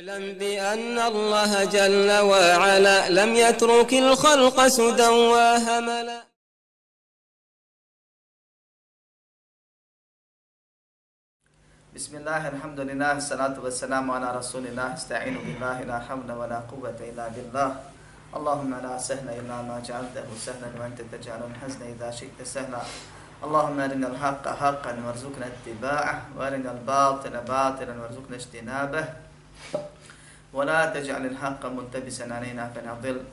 اعلم بأن الله جل وعلا لم يترك الخلق سدى وهملا. بسم الله الحمد لله الصلاة والسلام على رسول الله استعين بالله لا حول ولا قوة إلا بالله. اللهم لا سهل إلا ما جعلته سهلا وأنت تجعل الحزن إذا شئت سهلا. اللهم أرنا الحق حقا وارزقنا اتباعه وأرنا الباطل باطلا وارزقنا اجتنابه. ولا تجعل الحق ملتبسا علينا فنضل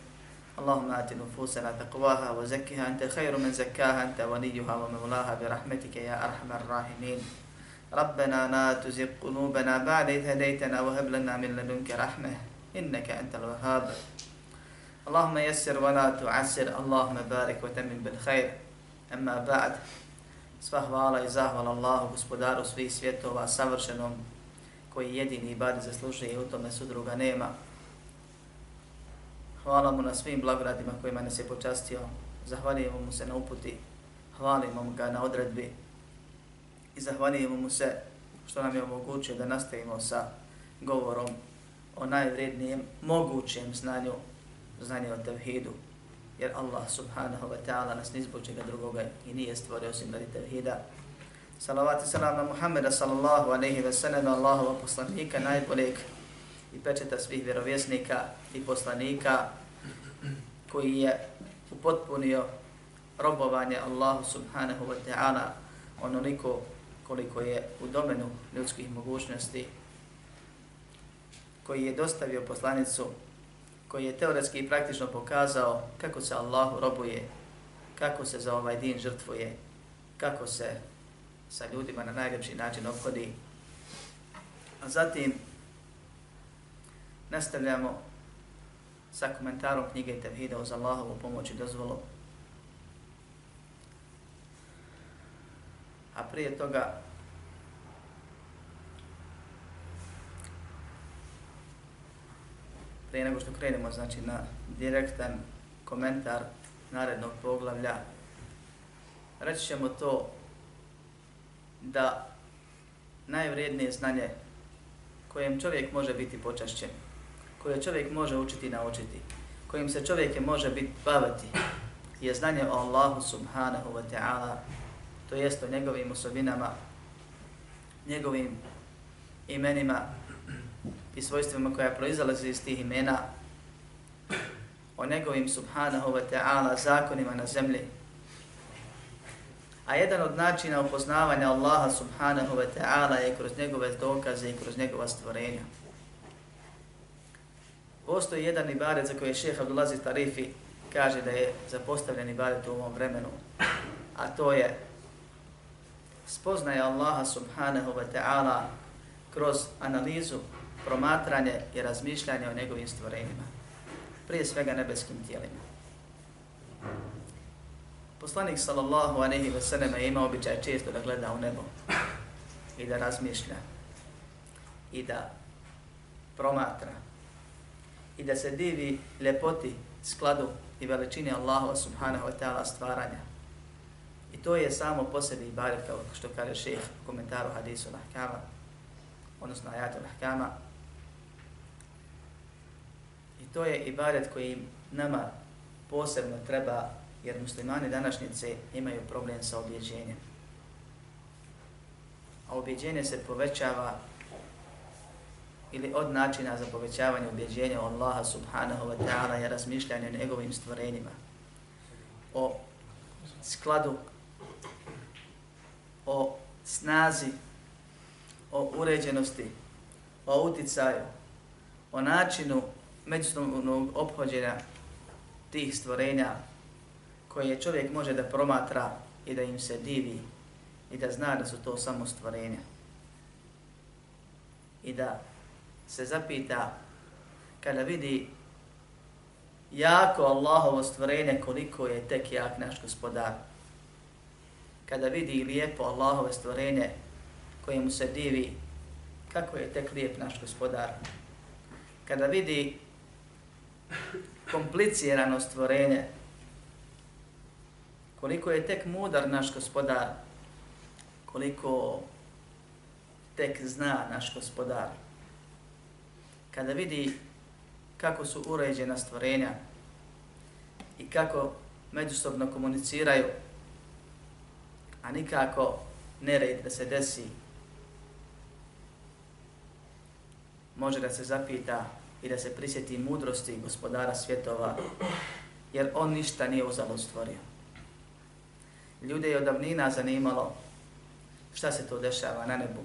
اللهم آت نفوسنا تقواها وزكها أنت خير من زكاها أنت وليها ومولاها برحمتك يا أرحم الراحمين ربنا لا تزغ قلوبنا بعد إذ هديتنا وهب لنا من لدنك رحمة إنك أنت الوهاب اللهم يسر ولا تعسر اللهم بارك وتمن بالخير أما بعد Sva hvala i zahvala Allahu, gospodaru svih svjetova, savršenom, koji jedini ibadi zaslužuje i u tome sudruga nema. Hvala mu na svim blagodadima kojima nas je počastio. zahvaljujemo mu se na uputi, hvalimo ga na odredbi i zahvaljujemo mu se što nam je omogućio da nastavimo sa govorom o najvrednijem mogućem znanju, znanju o tevhidu. Jer Allah subhanahu wa ta'ala nas nizbog čega drugoga i nije stvorio osim radi tevhida. Salavat i salam na Muhammeda sallallahu alaihi wa sallam, Allahova poslanika, najboljeg i pečeta svih vjerovjesnika i poslanika koji je upotpunio robovanje Allahu subhanahu wa ta'ala onoliko koliko je u domenu ljudskih mogućnosti, koji je dostavio poslanicu, koji je teoretski i praktično pokazao kako se Allahu robuje, kako se za ovaj din žrtvuje, kako se sa ljudima na najljepši način obhodi. A zatim nastavljamo sa komentarom knjige Tevhida uz Allahovu pomoć i dozvolu. A prije toga prije nego što krenemo znači na direktan komentar narednog poglavlja reći ćemo to da najvrednije znanje kojem čovjek može biti počašćen, koje čovjek može učiti i naučiti, kojim se čovjek može biti baviti, je znanje o Allahu subhanahu wa ta'ala, to jest o njegovim osobinama, njegovim imenima i svojstvima koja proizalaze iz tih imena, o njegovim subhanahu wa ta'ala zakonima na zemlji, A jedan od načina upoznavanja Allaha subhanahu wa ta'ala je kroz njegove dokaze i kroz njegova stvorenja. Postoji jedan ibadet za koji je šeha Abdulaziz Tarifi kaže da je zapostavljen ibadet u ovom vremenu, a to je spoznaje Allaha subhanahu wa ta'ala kroz analizu, promatranje i razmišljanje o njegovim stvorenjima. Prije svega nebeskim tijelima. Poslanik sallallahu alejhi ve sellem je imao običaj često da gleda u nebo i da razmišlja i da promatra i da se divi ljepoti, skladu i veličini Allaha subhanahu wa ta'ala stvaranja. I to je samo po sebi ibadet, kao što kaže šeheh u komentaru hadisu lahkama, odnosno ajatu lahkama. I to je ibadet koji nama posebno treba jer muslimani današnjice imaju problem sa objeđenjem. A objeđenje se povećava ili od načina za povećavanje objeđenja Allaha subhanahu wa ta'ala je razmišljanje o njegovim stvorenjima, o skladu, o snazi, o uređenosti, o uticaju, o načinu međusobnog obhođenja tih stvorenja koje čovjek može da promatra i da im se divi i da zna da su to samo stvorenja. I da se zapita kada vidi jako Allahovo stvorenje koliko je tek jak naš gospodar. Kada vidi lijepo Allahove stvorenje kojemu se divi kako je tek lijep naš gospodar. Kada vidi komplicirano stvorenje koliko je tek mudar naš gospodar, koliko tek zna naš gospodar. kada vidi kako su uređena stvorenja i kako međusobno komuniciraju, a nikako nered da se desi, može da se zapita i da se prisjeti mudrosti gospodara svjetova, jer on ništa nije uzalo stvorio. Ljude je od davnina zanimalo šta se to dešava na nebu.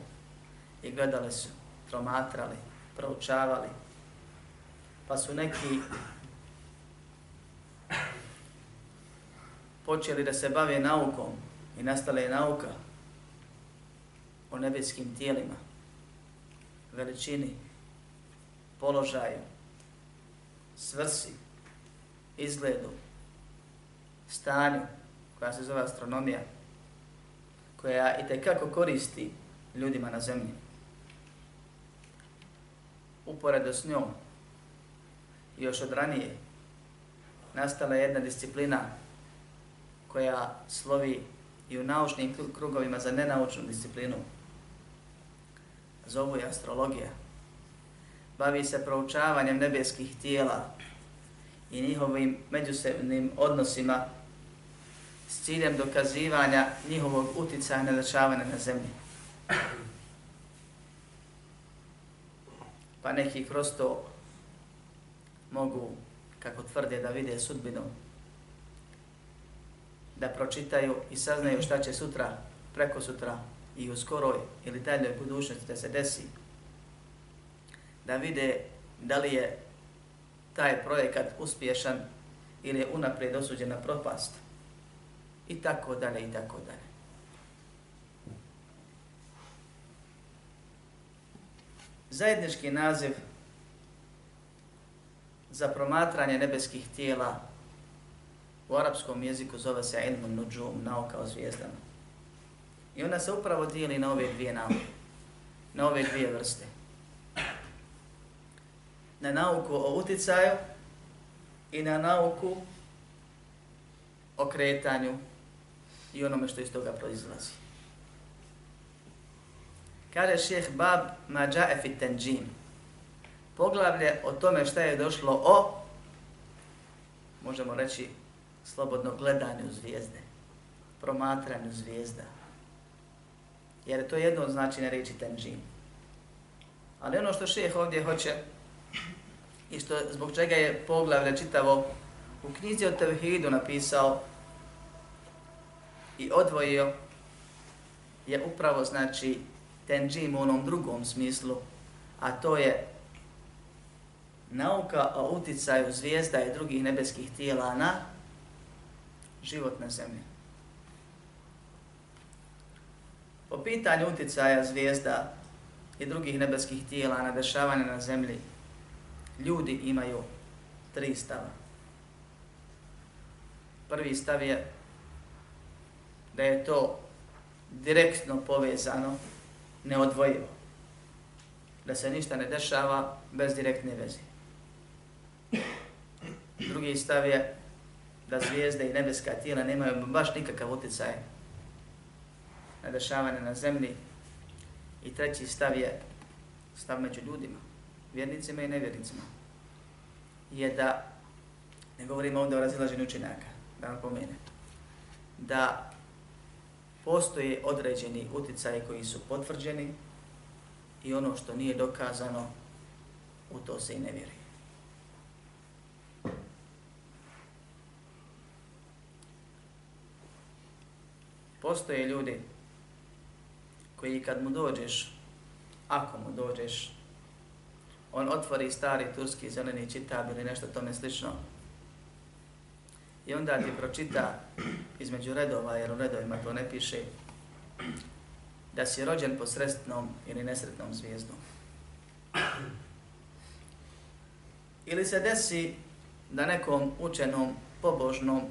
I gledali su, promatrali, proučavali, pa su neki počeli da se bave naukom i nastala je nauka o nebeskim tijelima, veličini, položaju, svrsi, izgledu, stanju, koja se zove astronomija, koja i tekako koristi ljudima na zemlji. Uporedo s njom, još od ranije, nastala je jedna disciplina koja slovi i u naučnim krugovima za nenaučnu disciplinu. Zovu je astrologija. Bavi se proučavanjem nebeskih tijela i njihovim međusobnim odnosima s ciljem dokazivanja njihovog uticaja na dešavanje na zemlji. Pa neki kroz to mogu, kako tvrde, da vide sudbinu, da pročitaju i saznaju šta će sutra, preko sutra i u skoroj ili daljoj budućnosti da se desi, da vide da li je taj projekat uspješan ili je unaprijed osuđen na propast i tako dalje i tako dalje. Zajednički naziv za promatranje nebeskih tijela u arapskom jeziku zove se ilmu nuđum, nauka o zvijezdama. I ona se upravo dijeli na ove dvije nauke, na ove dvije vrste. Na nauku o uticaju i na nauku o kretanju i onome što iz toga proizlazi. Kaže šeheh Bab Mađae fit tenđim. Poglavlje o tome šta je došlo o, možemo reći, slobodno gledanju zvijezde, promatranju zvijezda. Jer je to jedno od značine reći tenđim. Ali ono što šeheh ovdje hoće i što zbog čega je poglavlje čitavo u knjizi o Tevhidu napisao i odvojio je upravo znači tenđim u onom drugom smislu, a to je nauka o uticaju zvijezda i drugih nebeskih tijela na život na zemlji. Po pitanju uticaja zvijezda i drugih nebeskih tijela na dešavanje na zemlji, ljudi imaju tri stava. Prvi stav je da je to direktno povezano, neodvojivo. Da se ništa ne dešava bez direktne veze. Drugi stav je da zvijezde i nebeska tijela nemaju baš nikakav utjecaj na dešavanje na zemlji. I treći stav je stav među ljudima, vjernicima i nevjernicima. Je da, ne govorimo ovdje o razilaženju učenjaka, da vam pomene, da postoje određeni uticaji koji su potvrđeni i ono što nije dokazano, u to se i ne vjeruje. Postoje ljudi koji kad mu dođeš, ako mu dođeš, on otvori stari turski zeleni čitab ili nešto tome slično i onda ti pročita između redova, jer u redovima to ne piše, da si rođen po sretnom ili nesretnom zvijezdom. Ili se desi da nekom učenom, pobožnom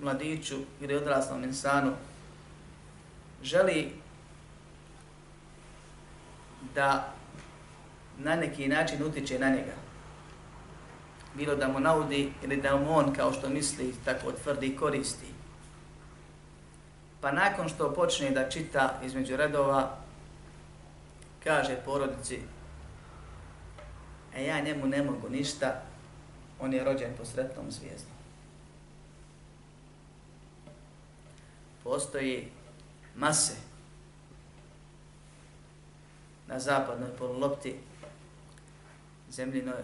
mladiću ili odraslom insanu želi da na neki način utiče na njega. Bilo da mu naudi ili da mu on, kao što misli, tako tvrdi koristi. Pa nakon što počne da čita između redova, kaže porodici, a ja njemu ne mogu ništa, on je rođen po sretnom zvijezdom. Postoji mase na zapadnoj polulopti zemljinoj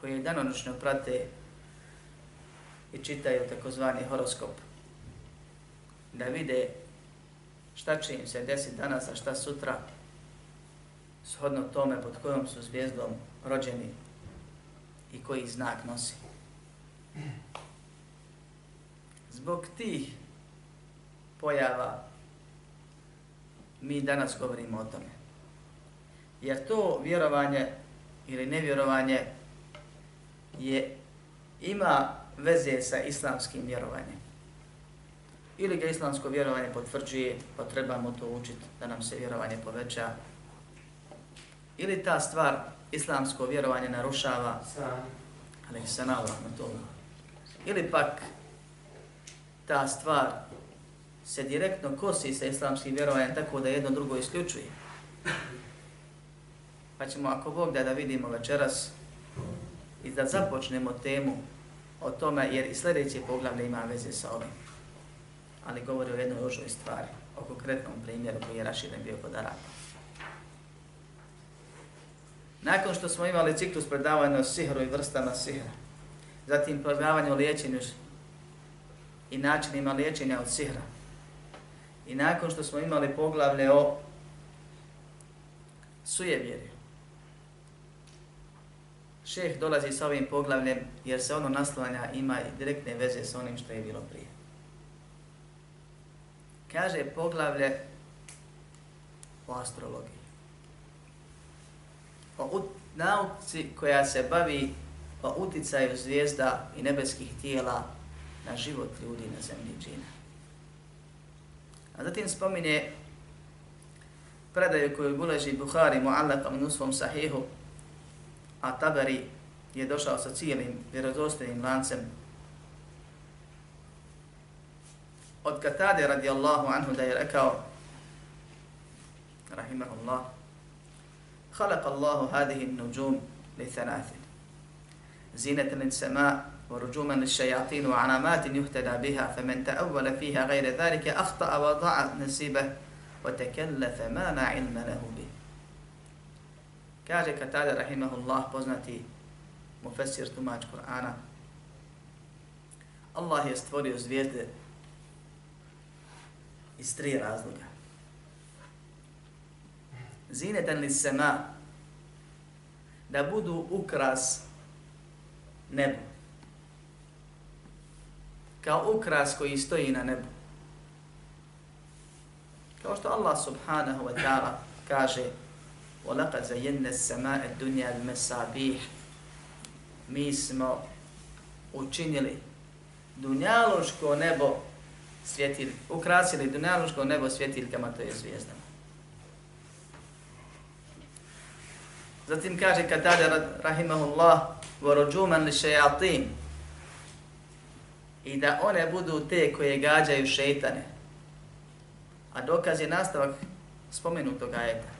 koje danonočno prate i čitaju takozvani horoskop da vide šta će im se desiti danas, a šta sutra, shodno tome pod kojom su zvijezdom rođeni i koji znak nosi. Zbog tih pojava mi danas govorimo o tome. Jer to vjerovanje ili nevjerovanje je ima veze sa islamskim vjerovanjem. Ili ga islamsko vjerovanje potvrđuje, pa trebamo to učiti da nam se vjerovanje poveća. Ili ta stvar islamsko vjerovanje narušava, ali se na to. Ili pak ta stvar se direktno kosi sa islamskim vjerovanjem tako da jedno drugo isključuje. Pa ćemo, ako Bog da, da vidimo večeras i da započnemo temu o tome, jer i sljedeće poglavlje ima veze sa ovim. Ali govori o jednoj ožoj stvari, o konkretnom primjeru koji je raširen bio kod Arapa. Nakon što smo imali ciklus predavanja o sihru i vrstama sihra, zatim predavanje o liječenju i načinima liječenja od sihra, i nakon što smo imali poglavlje o sujevjerju, šeh dolazi sa ovim poglavljem jer se ono naslanja ima direktne veze sa onim što je bilo prije. Kaže poglavlje o astrologiji. O nauci koja se bavi o uticaju zvijezda i nebeskih tijela na život ljudi na zemlji džina. A zatim spominje predaju koju buleži Buhari mu'allakam u svom sahihu a Tabari je došao sa cijelim vjerozostojnim lancem. Od Katade radijallahu anhu da je rekao rahimahullah خلق الله هذه النجوم لثلاث زينة للسماء ورجوما للشياطين وعلامات يهتدى بها فمن تأول فيها غير ذلك أخطأ وضاع نصيبه وتكلف ما لا علم له به Kaže Katada rahimahullah, poznati mufessir tumač Kur'ana, Allah je stvorio zvijezde iz tri razloga. Zinetan li sema, da budu ukras nebu. Kao ukras koji stoji na nebu. Kao što Allah subhanahu wa ta'ala kaže, وَلَقَدْ زَيَنَّ السَّمَاءَ الدُّنْيَا بِمَسَابِيحِ Mi smo učinili dunjaloško nebo svjetil, ukrasili dunjaloško nebo svjetiljkama, to je zvijezdama. Zatim kaže Katada rahimahullah وَرُجُومًا لِشَيَاطِينَ I da one budu te koje gađaju šeitane. A dokaz je nastavak spomenutog ajeta.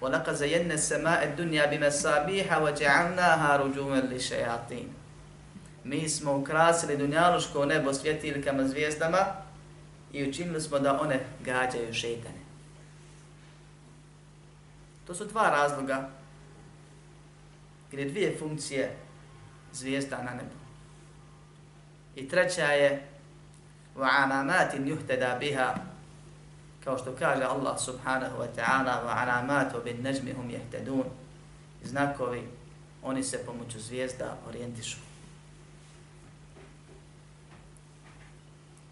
ولقد زينا السماء الدنيا بمصابيح وجعلناها رجوما للشياطين Mi smo ukrasili dunjaluško nebo svjetiljkama zvijezdama i učinili smo da one gađaju šeitane. To su dva razloga ili dvije funkcije zvijezda na nebu. I treća je وَعَنَامَاتٍ يُهْتَدَى بِهَا kao što kaže Allah subhanahu wa ta'ala wa alamatu bin najmi hum yahtadun. Znakovi oni se pomoću zvijezda orijentišu.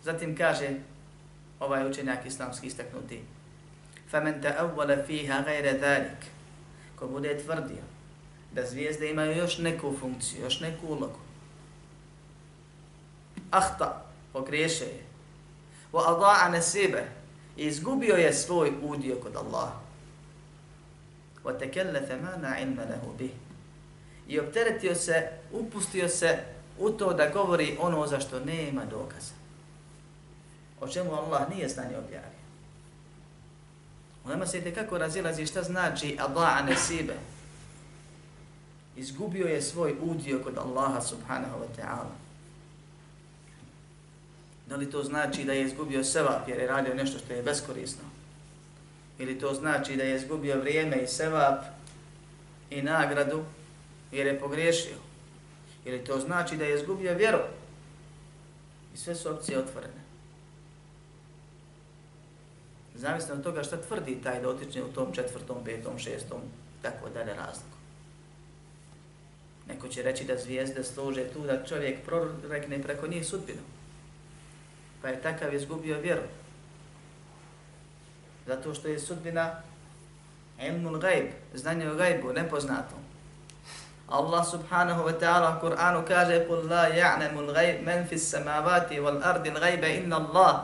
Zatim kaže ovaj učenjak islamski istaknuti فَمَنْ ta'awwala fiha ghayra ذَلِكَ ko bude tvrdio da zvijezde imaju još neku funkciju još neku ulogu ahta pogriješe je. وَأَضَاعَ ada'a izgubio je svoj udio kod Allaha. وَتَكَلَّفَ مَا ma la ilma lahu bih. I opteretio se, upustio se u to da govori ono za što nema dokaza. O čemu Allah nije znanje objavio. U nama se kako razilazi šta znači Allah nesibe. izgubio je svoj udio kod Allaha subhanahu wa ta'ala. Da li to znači da je izgubio sevap jer je radio nešto što je beskorisno? Ili to znači da je izgubio vrijeme i sevap i nagradu jer je pogriješio? Ili to znači da je izgubio vjeru? I sve su opcije otvorene. Zavisno od toga šta tvrdi taj dotični u tom četvrtom, petom, šestom, tako dalje razliku. Neko će reći da zvijezde služe tu da čovjek prorekne preko njih sudbinu Pa je takav izgubio vjeru. Zato što je sudbina ilmul gajb, znanje o gajbu, nepoznatom. Allah subhanahu wa ta'ala u Kur'anu kaže قُلْ لَا يَعْنَمُ الْغَيْبِ مَنْ فِي السَّمَاوَاتِ وَالْأَرْضِ الْغَيْبَ إِنَّ اللَّهِ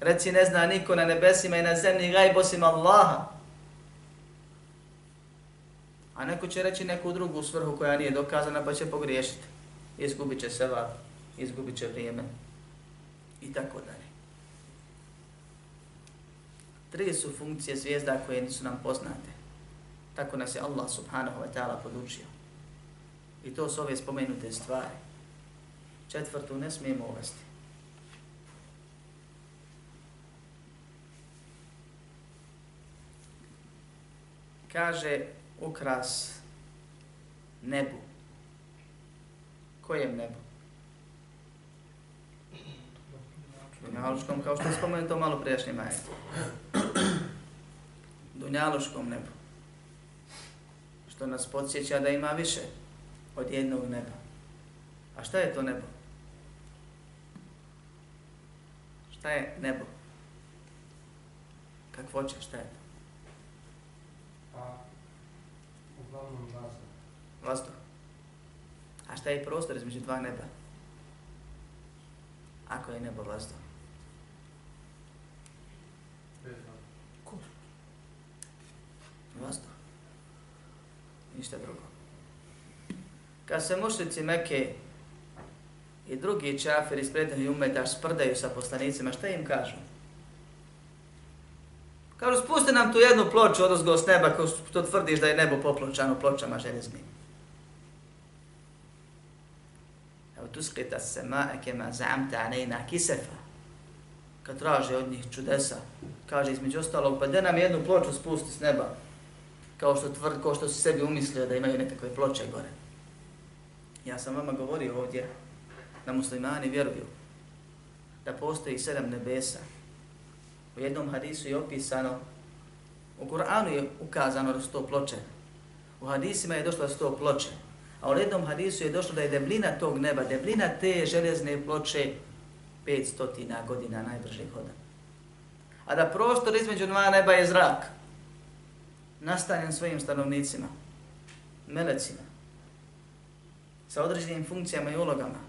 Reci ne zna niko na nebesima i na zemlji gajb osim Allaha. A neko će reći neku drugu svrhu koja nije dokazana pa će pogriješiti. Izgubit će seva, izgubit će vrijeme i tako dalje. Tri su funkcije zvijezda koje nisu nam poznate. Tako nas je Allah subhanahu wa ta'ala podučio. I to su ove spomenute stvari. Četvrtu ne smijemo uvesti. Kaže ukras nebu. Kojem nebu? Dunjaluškom, kao što je spomenuto malo prijašnji majet. Dunjaluškom nebu. Što nas podsjeća da ima više od jednog neba. A šta je to nebo? Šta je nebo? Kakvo će, šta je to? Pa, uglavnom vazduh. Vazduh. A šta je prostor između dva neba? Ako je nebo vazduh. Bez vazduh. Vazduh. Ništa drugo. Kad se mušnici Mekke i drugi čafiri iz prednih umeta sprdaju sa poslanicima, šta im kažu? Kažu, spusti nam tu jednu ploču odozgo s neba, ko što tvrdiš da je nebo popločano pločama železnim. Evo tu skrita se ma ekema zamta anejna kisefa. Kad traže od njih čudesa, kaže između ostalog, pa da nam jednu ploču spusti s neba, kao što tvrd, kao što si sebi umislio da imaju nekakve ploče gore. Ja sam vama govorio ovdje da muslimani vjeruju da postoji sedam nebesa. U jednom hadisu je opisano, u Kur'anu je ukazano da su to ploče. U hadisima je došlo da su to ploče. A u jednom hadisu je došlo da je deblina tog neba, deblina te železne ploče 500 godina najbrže hoda. A da prostor između dva neba je zrak, nastanjen svojim stanovnicima, melecima, sa određenim funkcijama i ulogama,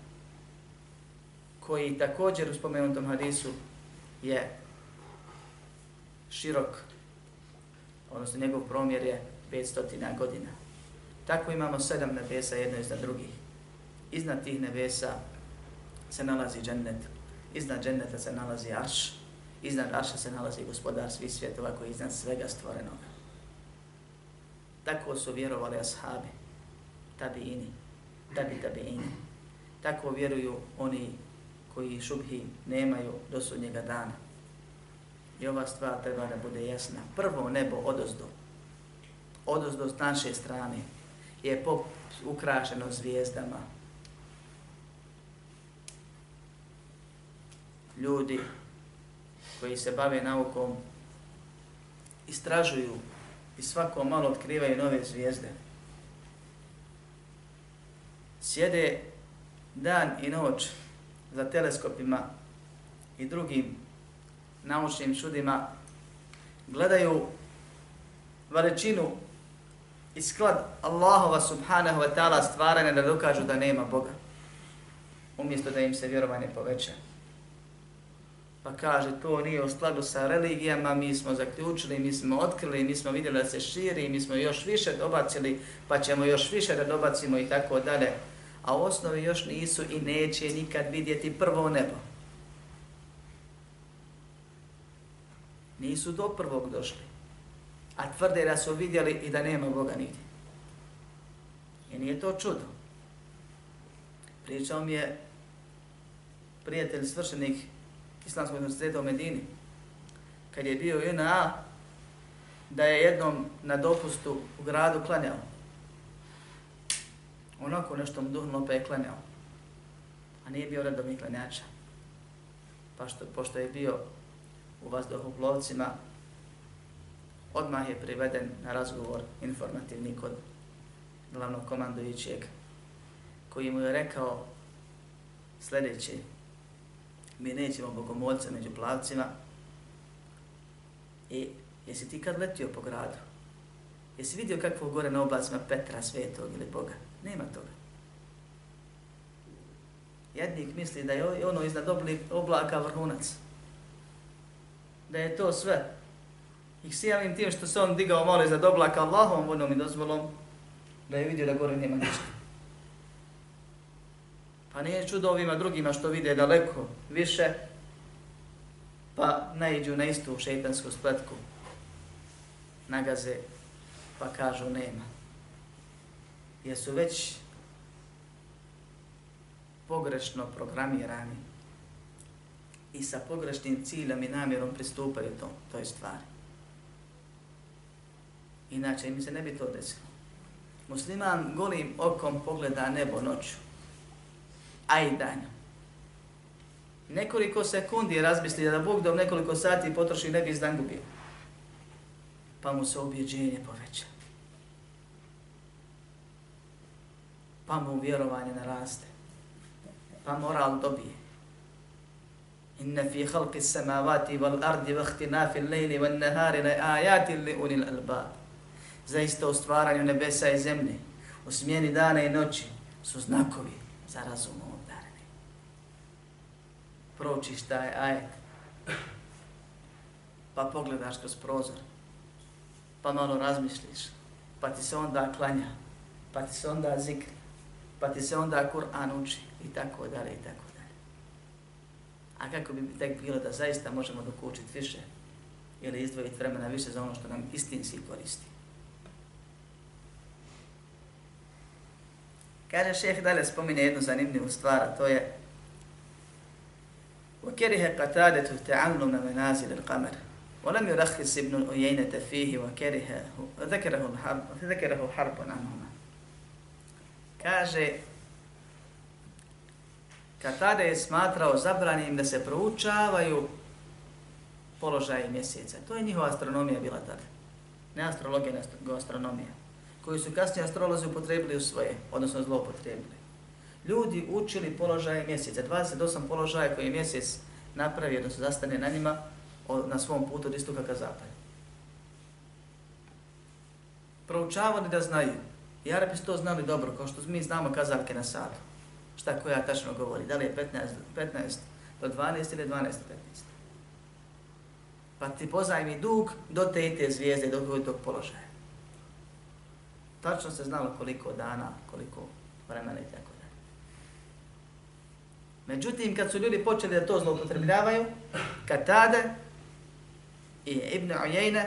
koji također u spomenutom hadisu je širok, odnosno njegov promjer je 500 godina. Tako imamo sedam nebesa jedno iznad drugih. Iznad tih nebesa se nalazi džennet, iznad dženneta se nalazi arš, iznad arša se nalazi gospodar svih svjetova koji je iznad svega stvorenoga. Tako su vjerovali ashabi, tabiini, tabi tabiini. Tako vjeruju oni koji šubhi nemaju do sudnjega dana. I ova stvar treba da bude jasna. Prvo nebo odozdo, odozdo s naše strane, je pop ukrašeno zvijezdama. Ljudi koji se bave naukom istražuju i svako malo otkrivaju nove zvijezde. Sjede dan i noć za teleskopima i drugim naučnim čudima, gledaju veličinu i sklad Allahova subhanahu wa ta'ala stvarane da dokažu da nema Boga. Umjesto da im se vjerovanje poveća. Pa kaže, to nije u skladu sa religijama, mi smo zaključili, mi smo otkrili, mi smo vidjeli da se širi, mi smo još više dobacili, pa ćemo još više da dobacimo i tako dalje. A u osnovi još nisu i neće nikad vidjeti prvo nebo. Nisu do prvog došli. A tvrde da su vidjeli i da nema Boga nigdje. I nije to čudo. Pričao mi je prijatelj svršenih Islamskog univerziteta u Medini, kad je bio u da je jednom na dopustu u gradu klanjao. Onako nešto mu duhnulo pa je klanjao. A nije bio redovni klanjača. Pa što, pošto je bio u vazduhoplovcima, odmah je priveden na razgovor informativni kod glavnog komandujućeg, koji mu je rekao sljedeće, mi nećemo bogomolca među plavcima i jesi ti kad letio po gradu? Jesi vidio kakvo gore na oblacima Petra Svetog ili Boga? Nema toga. Jednik misli da je ono iznad oblaka vrhunac. Da je to sve. I sijavim tim što se on digao malo iznad oblaka Allahom vodnom i dozvolom, da je vidio da gore nema ništa. Pa nije čudo ovima drugima što vide daleko više, pa naiđu na istu šeitansku spletku, nagaze, pa kažu nema. Jer su već pogrešno programirani i sa pogrešnim ciljem i namjerom pristupaju to, toj stvari. Inače mi se ne bi to desilo. Musliman golim okom pogleda nebo noću, a. Nekoliko sekundi razmisli da Bog dom nekoliko sati potroši ne bi izdan gubio. Pa mu se objeđenje poveća. Pa mu vjerovanje naraste. Pa moral dobije. Inna fi halqi samavati wal ardi wa ihtinafi al-layli wan nahari la ajati li ulil albab. Zaista u stvaranju nebesa i zemlje, u smjeni dana i noći su znakovi za razumom. Pročiš taj ajet, pa pogledaš kroz prozor, pa malo razmisliš, pa ti se onda klanja, pa ti se onda zikri, pa ti se onda Kur'an uči. I tako dalje i tako dalje. A kako bi tek bilo da zaista možemo dokučiti više ili izdvojiti vremena više za ono što nam istinski koristi. Kaže šeheh dalje spomine jednu zanimljivu stvar, to je وكره قتادة تعلم منازل القمر ولم يرخص ابن عيينة فيه وكره ذكره الحرب ذكره حرب عنهما kaže Katada je smatrao zabranim da se proučavaju položaje mjeseca. To je njihova astronomija bila tada. Ne astrologija, nego astronomija. Koju su kasnije astrolozi upotrebili u svoje, odnosno zloupotrebili. Ljudi učili položaje mjeseca. 28 položaja koje je mjesec napravi, odnosno zastane na njima, na svom putu od istoka ka zapadu. Proučavali da znaju. I Arapi su to znali dobro, kao što mi znamo kazalke na sadu. Šta koja tačno govori, da li je 15, 15 do 12 ili 12 do 15. Pa ti pozajmi dug do te i te zvijezde, do tog položaja. Tačno se znalo koliko dana, koliko vremena i tako. Međutim, kad su ljudi počeli da to zloupotrebljavaju, kad i Ibn Ujajna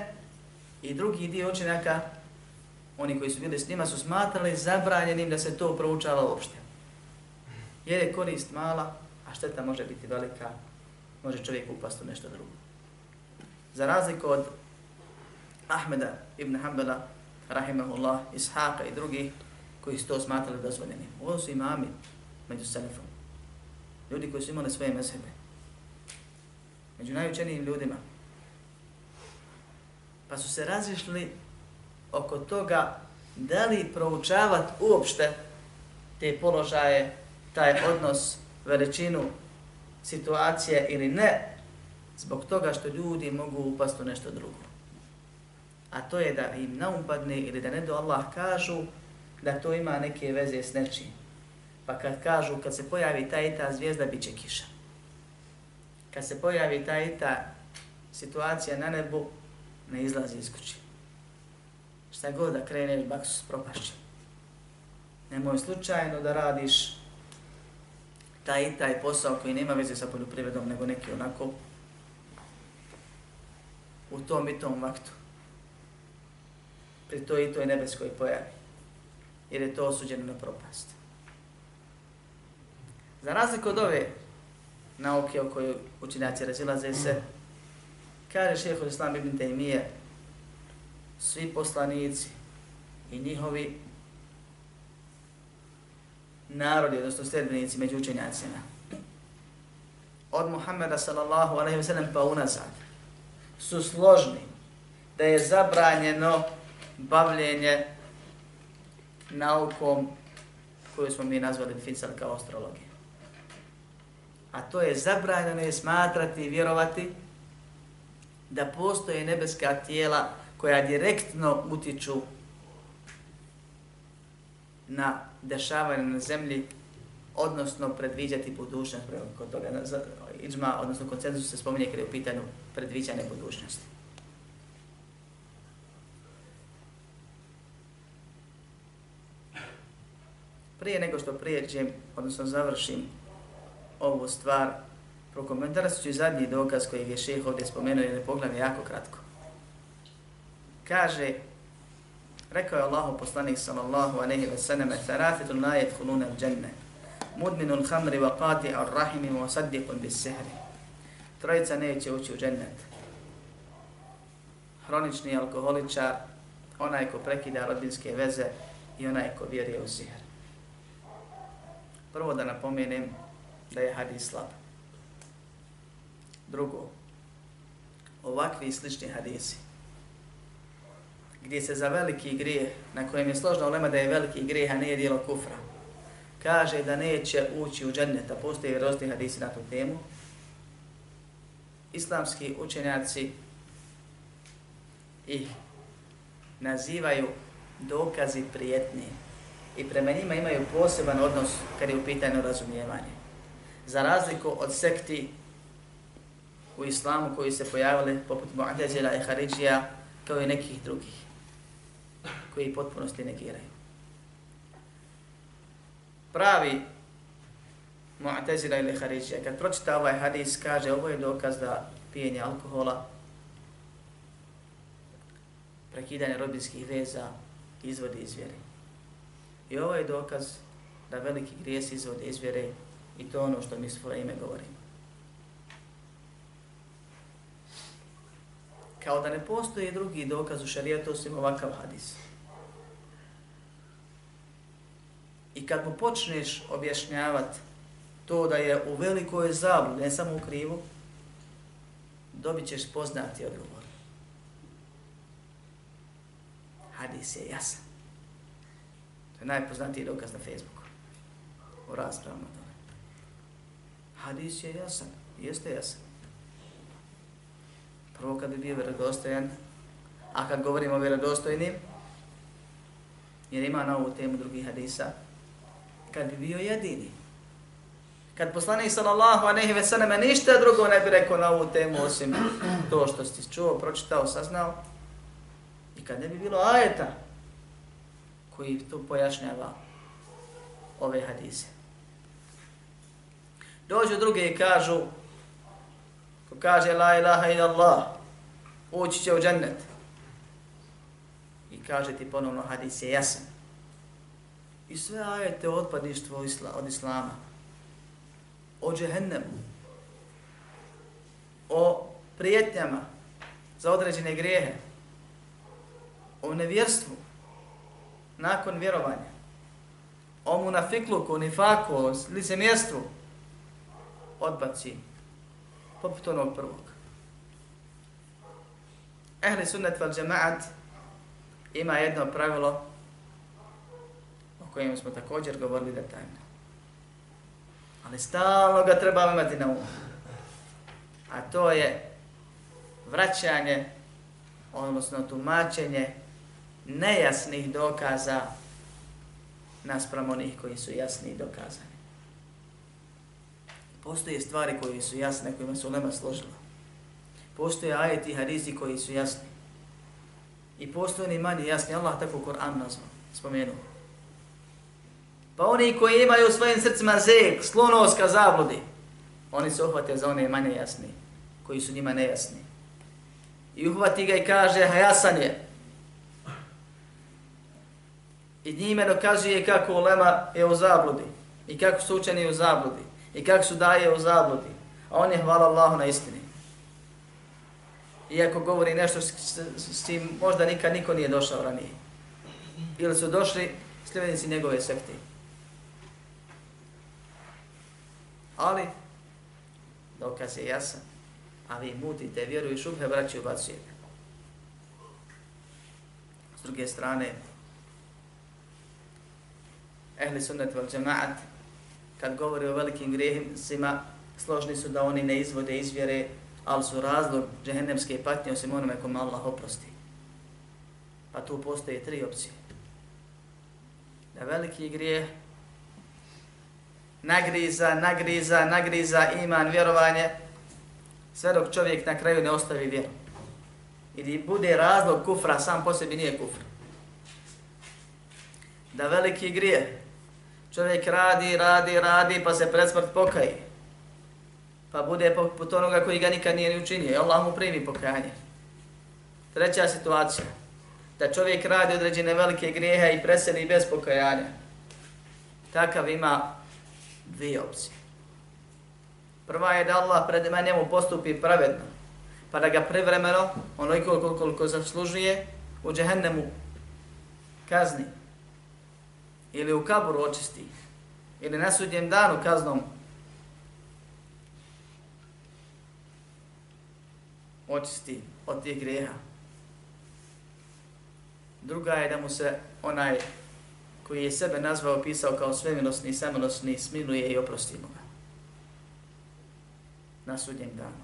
i drugi dio učenjaka oni koji su bili s njima su smatrali zabranjenim da se to proučava uopšte. Jer je korist mala, a šteta može biti velika, može čovjek upast u nešto drugo. Za razliku od Ahmeda ibn Hanbala, rahimahullah, Ishaqa i drugih, koji su to smatrali dozvoljenim. Ovo su imami među selefom. Ljudi koji su imali svoje mezhebe. Među najučenijim ljudima. Pa su se razišli oko toga da li proučavat uopšte te položaje, taj odnos, veličinu situacije ili ne, zbog toga što ljudi mogu upast u nešto drugo. A to je da im naumpadne ili da ne do Allah kažu da to ima neke veze s nečim. Pa kad kažu, kad se pojavi ta i ta zvijezda, bit će kiša. Kad se pojavi ta i ta situacija na nebu, ne izlazi iz kuće šta god da kreneš, baksus propašće. Nemoj slučajno da radiš taj i taj posao koji nema veze sa poljoprivredom, nego neki onako u tom i tom vaktu. Pri toj i toj nebeskoj pojavi. jer je to osuđeno na propast. Za razliku od ove nauke o kojoj učinjaci razilaze se, kaže šeheh Islam ibn Taymiye, svi poslanici i njihovi narodi, odnosno sljedbenici među učenjacima, od Muhammeda sallallahu alaihi wa sallam pa unazad, su složni da je zabranjeno bavljenje naukom koju smo mi nazvali Finsal kao astrologija. A to je zabranjeno je smatrati i vjerovati da postoje nebeska tijela koja direktno utiču na dešavanje na zemlji, odnosno predviđati budućnost. Kod toga iđma, odnosno koncenzus se spominje kada je u pitanju predviđane budućnosti. Prije nego što prijeđem, odnosno završim ovu stvar, prokomentarat ću zadnji dokaz koji je šeh ovdje spomenuo, jer je pogledam jako kratko. Kaže, rekao je Allahu poslanik sallallahu aleyhi ve sallam, tharafetun la yedhuluna al dženne, mudminun hamri wa qati ar rahimi wa saddiqun bis sehri. Trojica neće ući u džennet. Hronični alkoholičar, onaj ko prekida rodinske veze i onaj ko vjeruje u sihr. Prvo da napomenem da je hadis slab. Drugo, ovakvi slični hadisi, gdje se za veliki grijeh, na kojem je složno ulema da je veliki grijeh, a nije dijelo kufra, kaže da neće ući u džennet, a postoje rosti hadisi na tu temu, islamski učenjaci ih nazivaju dokazi prijetni i prema njima imaju poseban odnos kad je u pitanju razumijevanje. Za razliku od sekti u islamu koji se pojavili poput Mu'tazila i Haridžija kao i nekih drugih koji potpunosti negiraju. Pravi Mu'tazila ili Haridžija, kad pročita ovaj hadis, kaže ovo je dokaz da pijenje alkohola, prekidanje rodinskih veza izvodi iz vjere. I ovo je dokaz da veliki grijes izvode iz vjere i to ono što mi svoje ime govorimo. Kao da ne postoji drugi dokaz u šarijetu osim ovakav hadis. I kad mu počneš objašnjavati to da je u velikoj zabludi, ne samo u krivu, dobit ćeš poznati odgovor. Hadis je jasan. To je najpoznatiji dokaz na Facebooku. U raspravama to. Hadis je jasan. Jeste jasan. Prvo kad bi bio vjerodostojan, a kad govorimo o vjerodostojnim, jer ima na ovu temu drugih hadisa, kad bi bio jedini. Kad poslanik sallallahu alejhi ve sellem ništa drugo ne bi rekao na ovu temu osim to što si čuo, pročitao, saznao. I kad ne bi bilo ajeta koji to pojašnjava ove hadise. Dođu drugi i kažu, ko kaže la ilaha ila Allah, ući će u džennet. I kaže ti ponovno hadis je jasan. I sve ajete otpadništvo od islama, o džehennemu, o prijetnjama za određene grijehe, o nevjerstvu, nakon vjerovanja, o munafikluku, nifaku, o licemjerstvu, odbaci poput onog prvog. Ehli sunnet val džemaat ima jedno pravilo o kojem smo također govorili detaljno. Ali stalno ga trebamo imati na umu. A to je vraćanje, odnosno tumačenje nejasnih dokaza naspram onih koji su jasni i dokazani. Postoje stvari koje su jasne, kojima su nema složila. Postoje ajeti i hadisi koji su jasni. I postoje ni manje jasni. Allah tako Kur'an nazva, spomenuo. Pa oni koji imaju u svojim srcima zeg, sklonost ka zabludi, oni se uhvate za one manje jasni, koji su njima nejasni. I uhvati ga i kaže, ha jasan je. I njime dokazuje kako ulema je u zabludi. I kako su učeni u zabludi. I kako su daje u zabludi. A on je hvala Allahu na istini. Iako govori nešto s, s čim možda nikad niko nije došao ranije. Ili su došli sljedenici njegove sekte. Ali, dokaz je jasan. A vi mutite vjeru i šubhe braći ubacujete. S druge strane, ehli sunnet vel džemaat, kad govori o velikim grehima, složni su da oni ne izvode izvjere, ali su razlog džehennemske patnje osim onome kome Allah oprosti. Pa tu postoje tri opcije. Da veliki grijeh nagriza, nagriza, nagriza iman, vjerovanje, sve dok čovjek na kraju ne ostavi vjeru. Ili bude razlog kufra, sam po sebi nije kufr. Da veliki grije, čovjek radi, radi, radi, pa se pred smrt pokaje. Pa bude poput onoga koji ga nikad nije ni učinio i Allah mu primi pokajanje. Treća situacija, da čovjek radi određene velike grijehe i preseli bez pokajanja. Takav ima dvije opcije. Prva je da Allah pred njemu postupi pravedno, pa da ga prevremeno, onoliko koliko, koliko zaslužuje, u džehennemu kazni. Ili u kaburu očisti. Ili na sudnjem danu kaznom očisti od tih grijeha. Druga je da mu se onaj koji je sebe nazvao, pisao kao svemilosni i samilosni, smiluje i oprosti mu ga. Na sudnjem danu.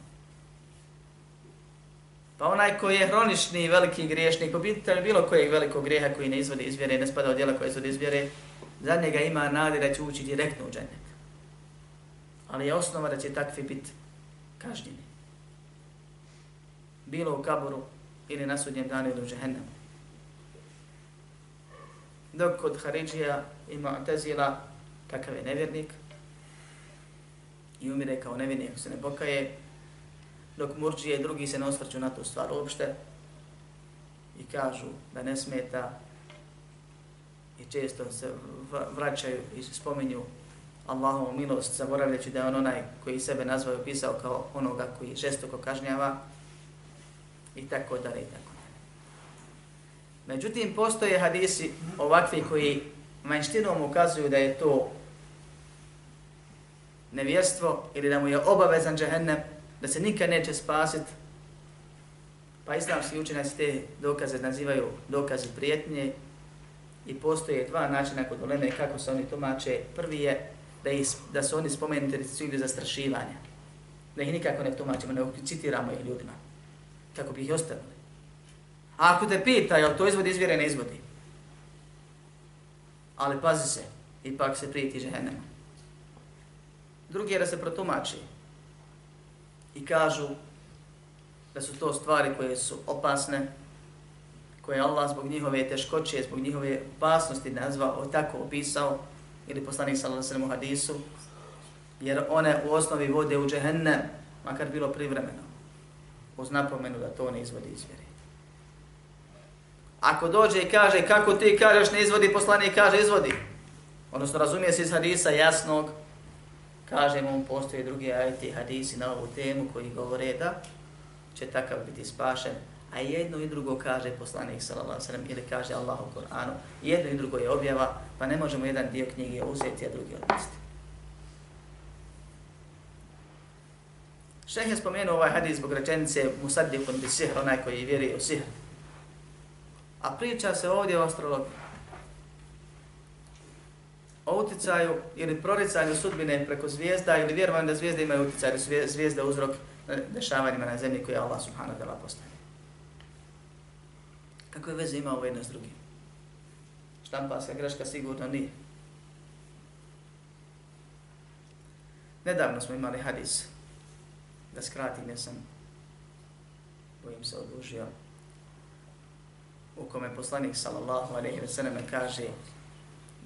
Pa onaj koji je hronični veliki griješnik, po pitanju bilo kojeg velikog grijeha koji ne izvodi izvjere, ne spada od djela koje izvodi izvjere, za njega ima nade da će ući direktno u džennet. Ali je osnova da će takvi biti kažnjeni. Bilo u kaburu ili na sudnjem danu ili u džehennemu dok kod Haridžija ima tezila kakav je nevjernik i umire kao nevjernik ako se ne pokaje, dok Murđije i drugi se ne osvrću na tu stvar uopšte i kažu da ne smeta i često se vraćaju i spominju Allahovu milost, zaboravljajući da je on onaj koji sebe nazvao i opisao kao onoga koji žestoko kažnjava i tako dalje i tako. Međutim, postoje hadisi ovakvi koji manjštinom ukazuju da je to nevjerstvo ili da mu je obavezan džehennem, da se nikad neće spasiti. Pa islamski učenjaci te dokaze nazivaju dokaze prijetnje i postoje dva načina kod uleme kako se oni tumače. Prvi je da, is, da su oni spomenuti cilju zastrašivanja. Da ih nikako ne tumačimo, ne citiramo ih ljudima. Kako bi ih ostavili. A ako te pita, jel to izvodi izvjere, ne izvodi. Ali pazi se, ipak se prijeti žehennema. Drugi je da se protumači i kažu da su to stvari koje su opasne, koje Allah zbog njihove teškoće, zbog njihove opasnosti nazvao, tako opisao, ili poslanik sallallahu alejhi ve hadisu, jer one u osnovi vode u džehennem, makar bilo privremeno, uz napomenu da to ne izvodi izvjeri. Ako dođe i kaže kako ti kažeš ne izvodi, poslanik kaže izvodi. Odnosno razumije se iz hadisa jasnog, kaže mu postoje drugi ajti hadisi na ovu temu koji govore da će takav biti spašen. A jedno i drugo kaže poslanik sallallahu sallam ili kaže Allah u Koranu. Jedno i drugo je objava, pa ne možemo jedan dio knjige uzeti, a drugi odnesti. Šeh je spomenuo ovaj hadis zbog rečenice Musaddiqun bi sihr, onaj koji vjeruje u sihr. A priča se ovdje o astrologiji. O uticaju ili proricanju sudbine preko zvijezda ili vjerovanju da zvijezde imaju uticaj, ili zvijezda uzrok e, dešavanjima na zemlji koje Allah subhanahu wa ta'ala postavlja. Kakve veze ima ovo jedno s drugim? Štamparska greška sigurno nije. Nedavno smo imali hadis, da skratim, jer sam, bojim se, odužio, u kome poslanik sallallahu alejhi ve sellem kaže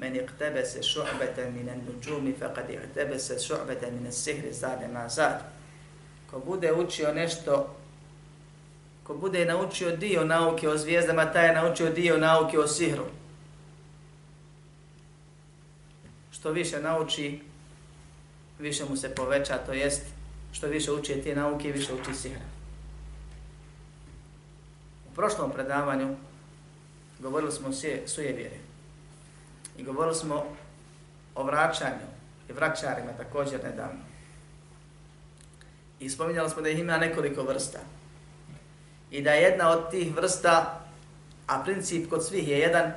men iqtabasa šu'beten minan nuđumi, faqad iqtabasa šu'beten minan sihri zade ma zad. Ko bude učio nešto ko bude naučio dio nauke o zvijezdama taj je naučio dio nauke o sihru. Što više nauči, više mu se poveća, to jest što više uči te nauke, više uči sihra. U prošlom predavanju govorili smo o sujevjeri i govorili smo o vraćanju i vraćarima također nedavno. I spominjali smo da ih ima nekoliko vrsta. I da je jedna od tih vrsta, a princip kod svih je jedan,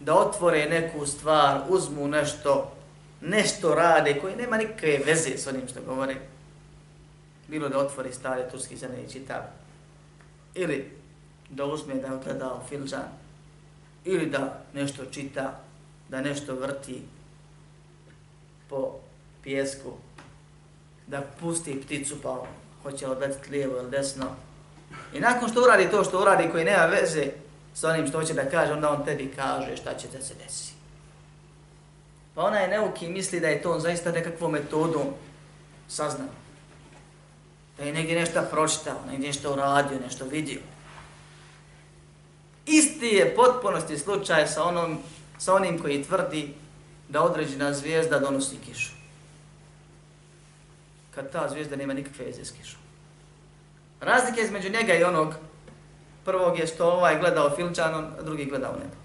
da otvore neku stvar, uzmu nešto, nešto rade koji nema nikakve veze s onim što govore. Bilo da otvori stare turski zene i čitav. Ili da uzme da gleda u filđan. Ili da nešto čita, da nešto vrti po pjesku. Da pusti pticu pa hoće odletiti lijevo ili desno. I nakon što uradi to što uradi koji nema veze sa onim što hoće da kaže, onda on tebi kaže šta će da se desi. Pa ona je neuki misli da je to on zaista nekakvom metodom saznao. Da je negdje nešto pročitao, negdje nešto uradio, nešto vidio. Isti je potpunosti slučaj sa, onom, sa onim koji tvrdi da određena zvijezda donosi kišu. Kad ta zvijezda nema nikakve veze s kišom. Razlika između njega i onog prvog je što ovaj gledao filčanom, a drugi gledao nebo.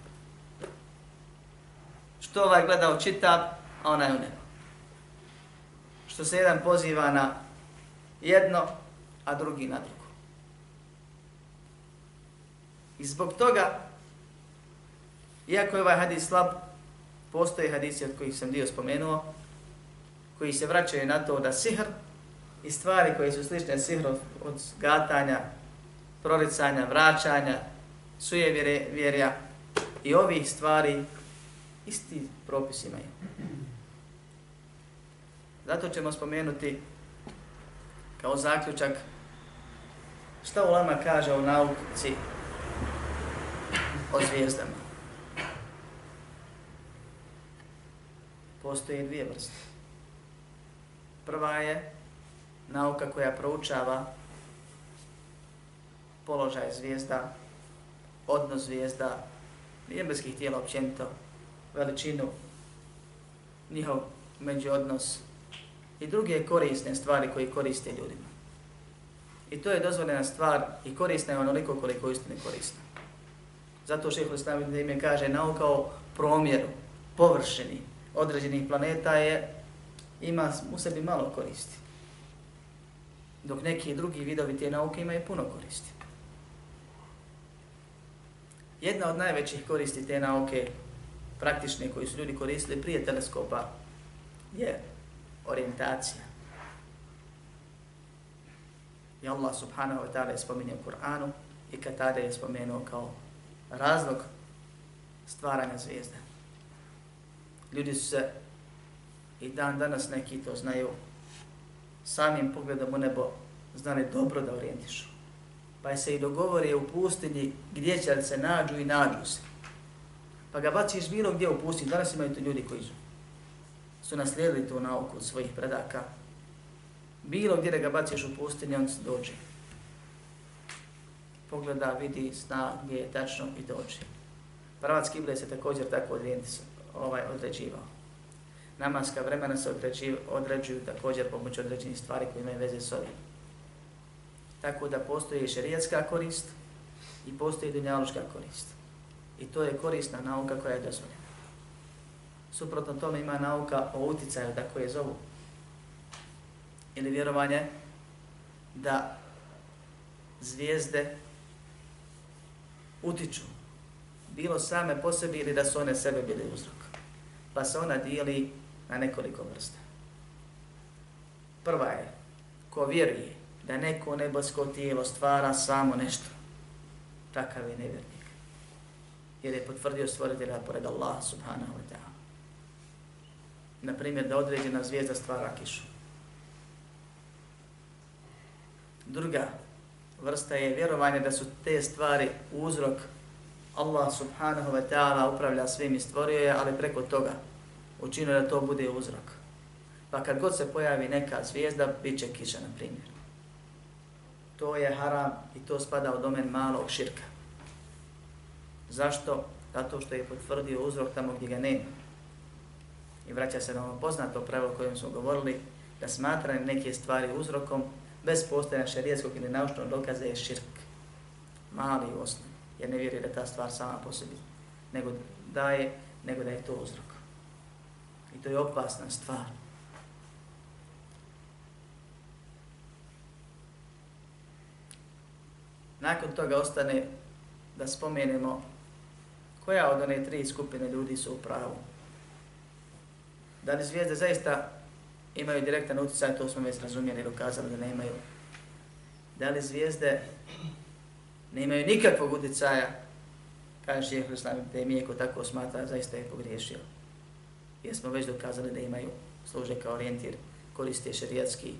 Što ovaj gledao čitav, a onaj u nebo. Što se jedan poziva na jedno, a drugi na drugo. I zbog toga, iako je ovaj hadis slab, postoje hadisi od kojih sam dio spomenuo, koji se vraćaju na to da sihr i stvari koje su slične sihru od gatanja, proricanja, vraćanja, suje vjerja i ovih stvari isti propis imaju. Zato ćemo spomenuti kao zaključak šta Ulama kaže o nauci o zvijezdama. Postoje dvije vrste. Prva je nauka koja proučava položaj zvijezda, odnos zvijezda, nebeskih tijela općenito, veličinu, njihov međuodnos i druge korisne stvari koje koriste ljudima. I to je dozvoljena stvar i korisna je onoliko koliko istine korisna. Zato šeho stavim ime kaže nauka o promjeru, površini određenih planeta je ima u sebi malo koristi. Dok neki drugi vidovi te nauke imaju puno koristi. Jedna od najvećih koristi te nauke, praktične koji su ljudi koristili prije teleskopa, je orientacija. I Allah subhanahu wa ta'ala je spominio u Kur'anu i Katade je spomenuo kao razlog stvaranja zvijezda. Ljudi su se i dan danas neki to znaju samim pogledom u nebo znali dobro da orijentišu pa se i dogovori u pustinji gdje će se nađu i nađu se. Pa ga baciš bilo gdje u pustinji. Danas imaju to ljudi koji su, su naslijedili tu nauku od svojih predaka. Bilo gdje da ga baciš u pustinji, on se dođe. Pogleda, vidi, zna gdje je tačno i dođe. Pravac Kible se također tako ovaj, određivao. Namaska vremena se određuju također pomoću određenih stvari koje imaju veze s ovim. Tako da postoji šerijatska korist i postoji dunjaluška korist. I to je korisna nauka koja je dozvoljena. Suprotno tome ima nauka o uticaju, da koje zovu. Ili vjerovanje da zvijezde utiču bilo same po sebi ili da su one sebe bili uzrok. Pa se ona dijeli na nekoliko vrsta. Prva je, ko vjeruje da neko nebesko tijelo stvara samo nešto. Takav je nevjernik. Jer je potvrdio stvoritelja pored Allah subhanahu wa ta'ala. Naprimjer, da određena zvijezda stvara kišu. Druga vrsta je vjerovanje da su te stvari uzrok Allah subhanahu wa ta'ala upravlja svim i stvorio je, ali preko toga učinio da to bude uzrok. Pa kad god se pojavi neka zvijezda, bit će kiša, na primjer to je haram i to spada u domen malog širka. Zašto? Zato što je potvrdio uzrok tamo gdje ga nema. I vraća se na ono poznato pravilo kojem smo govorili, da smatranje neke stvari uzrokom bez postojanja šarijetskog ili naučnog dokaza je širk. Mali u osnovi, jer ne vjeruje da ta stvar sama po sebi nego daje, nego da je to uzrok. I to je opasna stvar. Nakon toga ostane da spomenemo koja od one tri skupine ljudi su u pravu. Da li zvijezde zaista imaju direktan utjecaj, to smo već razumijeli i dokazali da nemaju. Da li zvijezde ne imaju nikakvog utjecaja, kaže šehr Islam da je ko tako smatra, zaista je pogriješio. Jer smo već dokazali da imaju, služe kao orijentir, koriste šerijatski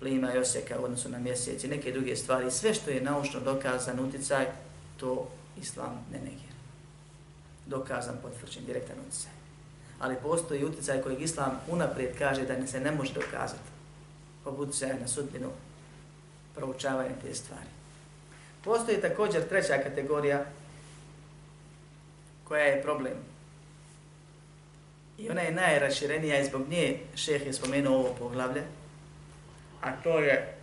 plima i osjeka u odnosu na mjesec i neke druge stvari. Sve što je naučno dokazan utjecaj, to Islam ne negira. Dokazan, potvrđen, direktan utjecaj. Ali postoji utjecaj kojeg Islam unaprijed kaže da ne se ne može dokazati. Poput se na sudbinu proučavanja te stvari. Postoji također treća kategorija koja je problem. I ona je najraširenija i zbog nje šeh je spomenuo ovo poglavlje, a to je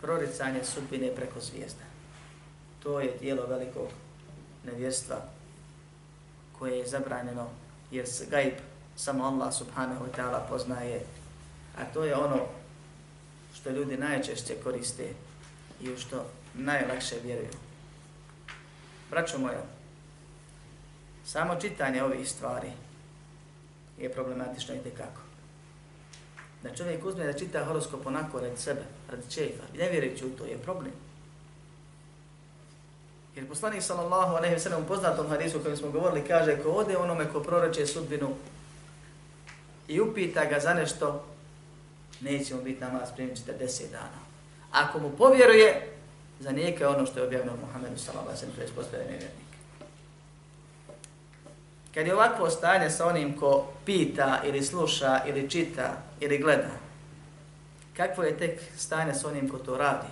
proricanje sudbine preko zvijezda. To je dijelo velikog nevjerstva koje je zabranjeno jer se gaib samo Allah subhanahu wa ta'ala poznaje, a to je ono što ljudi najčešće koriste i u što najlakše vjeruju. Braćo moja, samo čitanje ovih stvari je problematično i tekako. Da čovjek uzme da čita horoskop onako radi sebe, radi čefa, ne vjerujući u to je problem. Jer poslanik sallallahu alejhi ve sellem poznatom hadisu kojem smo govorili kaže ko ode onome ko proroče sudbinu i upita ga za nešto neće mu biti namaz primjen 40 dana. Ako mu povjeruje, za neke ono što je objavljeno Muhammedu sallallahu alejhi ve sellem, to je vjernik. Kad je ovakvo stanje sa onim ko pita ili sluša ili čita ili gleda, kakvo je tek stanje sa onim ko to radi,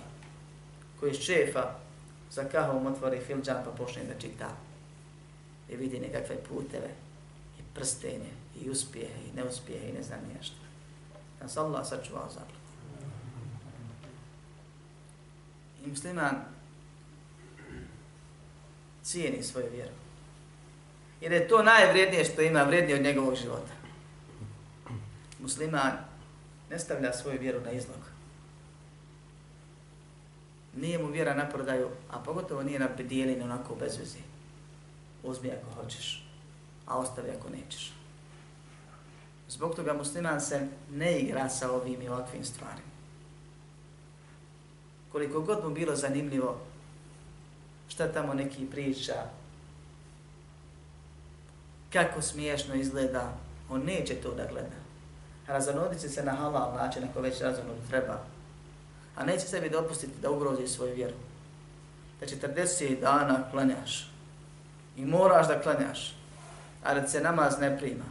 koji iz šefa za kahom otvori filđan pa počne da čita i vidi nekakve puteve i prstenje i uspjehe i neuspjehe i ne znam nešto. Nas Allah sačuvao zapravo. I musliman cijeni svoju vjeru. Jer je to najvrijednije što ima vrijednije od njegovog života. Musliman ne stavlja svoju vjeru na izlog. Nije mu vjera na prodaju, a pogotovo nije na pedijelinu onako bez vezi. Uzmi ako hoćeš, a ostavi ako nećeš. Zbog toga musliman se ne igra sa ovim i ovakvim stvarima. Koliko god mu bilo zanimljivo šta tamo neki priča, kako smiješno izgleda, on neće to da gleda. Razanodit se na halal način ako već razanod treba, a neće sebi dopustiti da ugrozi svoju vjeru. Da 40 dana klanjaš i moraš da klanjaš, a da se namaz ne prima.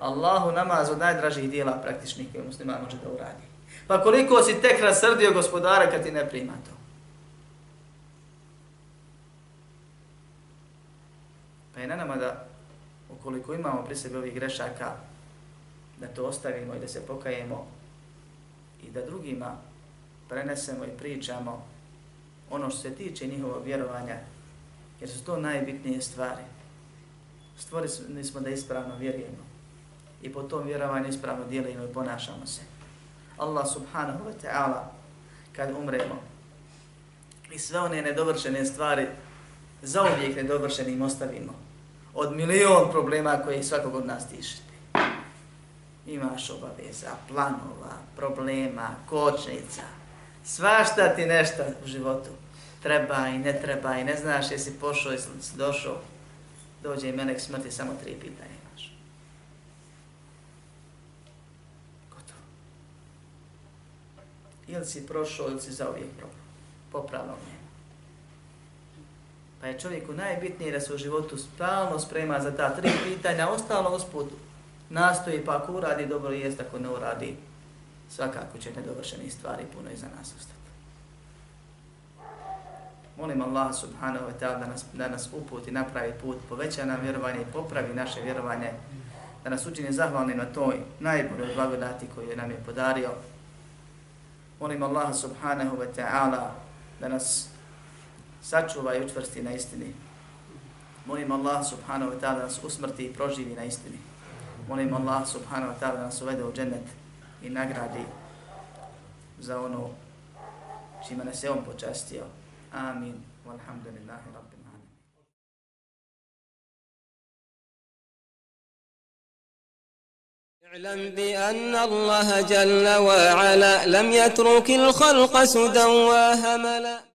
Allahu namaz od najdražih dijela praktičnih koje musliman može da uradi. Pa koliko si tek rasrdio gospodara kad ti ne prima to? Pa je na nama da ukoliko imamo pri sebi ovih grešaka, da to ostavimo i da se pokajemo i da drugima prenesemo i pričamo ono što se tiče njihovog vjerovanja, jer su to najbitnije stvari. Stvorili smo da ispravno vjerujemo i po tom vjerovanju ispravno dijelimo i ponašamo se. Allah subhanahu wa ta'ala, kad umremo, i sve one nedovršene stvari, za uvijek nedovršenim ostavimo, od milion problema koji svakog od nas tišete. Imaš obaveza, planova, problema, kočnica, svašta ti nešto u životu. Treba i ne treba i ne znaš jesi pošao i si došao, dođe i melek smrti, samo tri pitanja imaš. Gotovo. Ili si prošao ili si zauvijek popravljao njemu. Pa je čovjeku najbitnije da se u životu stalno sprema za ta tri pitanja, ostalo usput nastoji pa ako uradi dobro jest, ako ne uradi, svakako će nedovršeni stvari puno iza nas ostati. Molim Allah subhanahu wa ta'ala da nas, da nas uputi, napravi put, poveća nam vjerovanje i popravi naše vjerovanje, da nas učini zahvalni na toj najboljoj blagodati koju nam je podario. Molim Allaha subhanahu wa ta'ala da nas sačuva i učvrsti na istini. Molim Allah subhanahu wa ta'ala da nas usmrti i proživi na istini. Molim Allah subhanahu wa ta'ala da nas uvede u džennet i nagradi za ono čime nas je on počastio. Amin. Walhamdulillahi rabbil اعلم بأن الله جل وعلا لم يترك الخلق سدى وهملا.